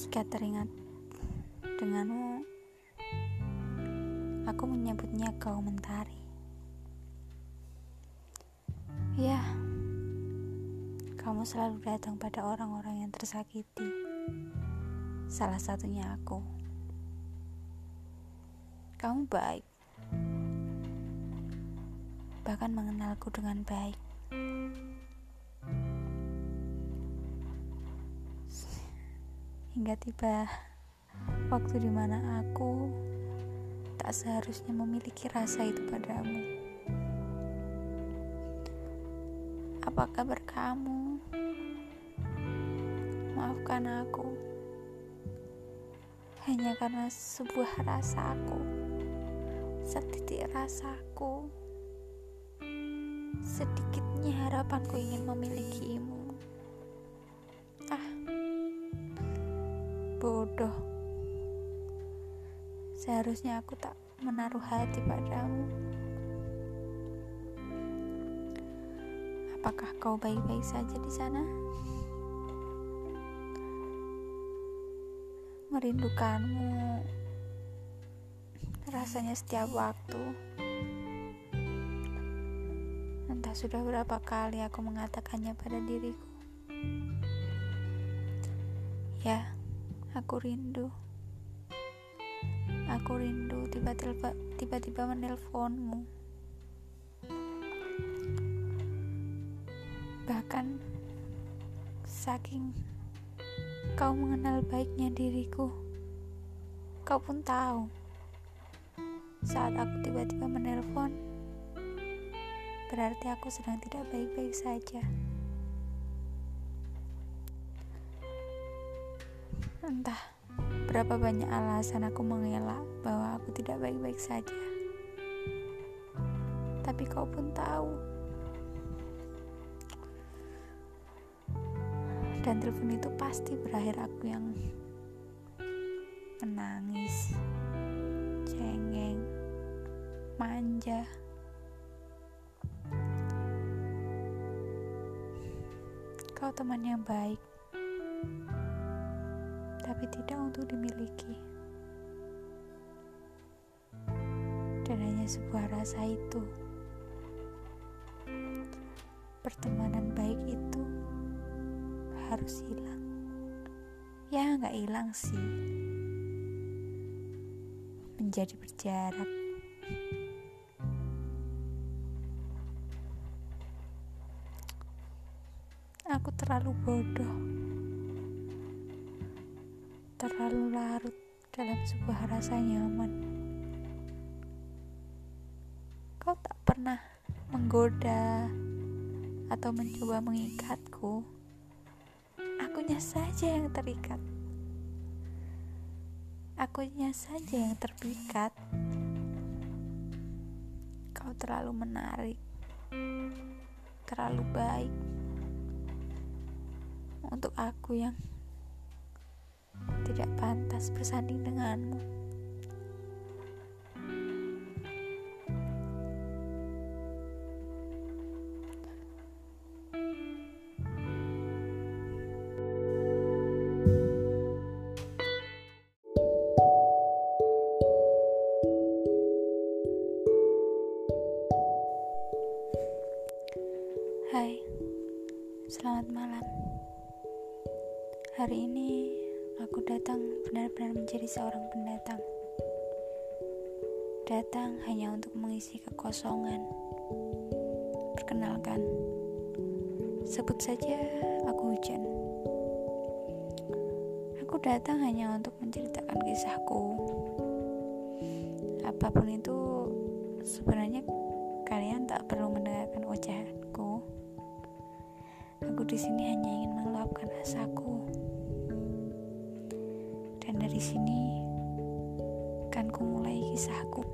Jika teringat denganmu, aku menyebutnya kau mentari. Ya, kamu selalu datang pada orang-orang yang tersakiti. Salah satunya aku. Kamu baik, bahkan mengenalku dengan baik. Hingga tiba waktu di mana aku tak seharusnya memiliki rasa itu padamu. Apa kabar kamu? Maafkan aku hanya karena sebuah rasaku, setitik rasaku, sedikitnya harapanku ingin memilikimu. Bodoh. Seharusnya aku tak menaruh hati padamu. Apakah kau baik-baik saja di sana? Merindukanmu rasanya setiap waktu. Entah sudah berapa kali aku mengatakannya pada diriku. Ya, Aku rindu. Aku rindu tiba-tiba tiba-tiba menelponmu. Bahkan saking kau mengenal baiknya diriku, kau pun tahu saat aku tiba-tiba menelpon, berarti aku sedang tidak baik-baik saja. Entah berapa banyak alasan aku mengelak bahwa aku tidak baik-baik saja. Tapi kau pun tahu. Dan telepon itu pasti berakhir aku yang menangis, cengeng, manja. Kau teman yang baik tapi tidak untuk dimiliki. Dan hanya sebuah rasa itu. Pertemanan baik itu harus hilang. Ya, nggak hilang sih. Menjadi berjarak. Aku terlalu bodoh terlalu larut dalam sebuah rasa nyaman. Kau tak pernah menggoda atau mencoba mengikatku. Akunya saja yang terikat. Akunya saja yang terpikat. Kau terlalu menarik, terlalu baik untuk aku yang tidak pantas bersanding denganmu. Hai, selamat malam. Hari ini Aku datang benar-benar menjadi seorang pendatang. Datang hanya untuk mengisi kekosongan. Perkenalkan, sebut saja aku hujan. Aku datang hanya untuk menceritakan kisahku. Apa pun itu, sebenarnya kalian tak perlu mendengarkan ucapanku. Aku di sini hanya ingin meluapkan rasaku dari sini kan ku mulai kisahku.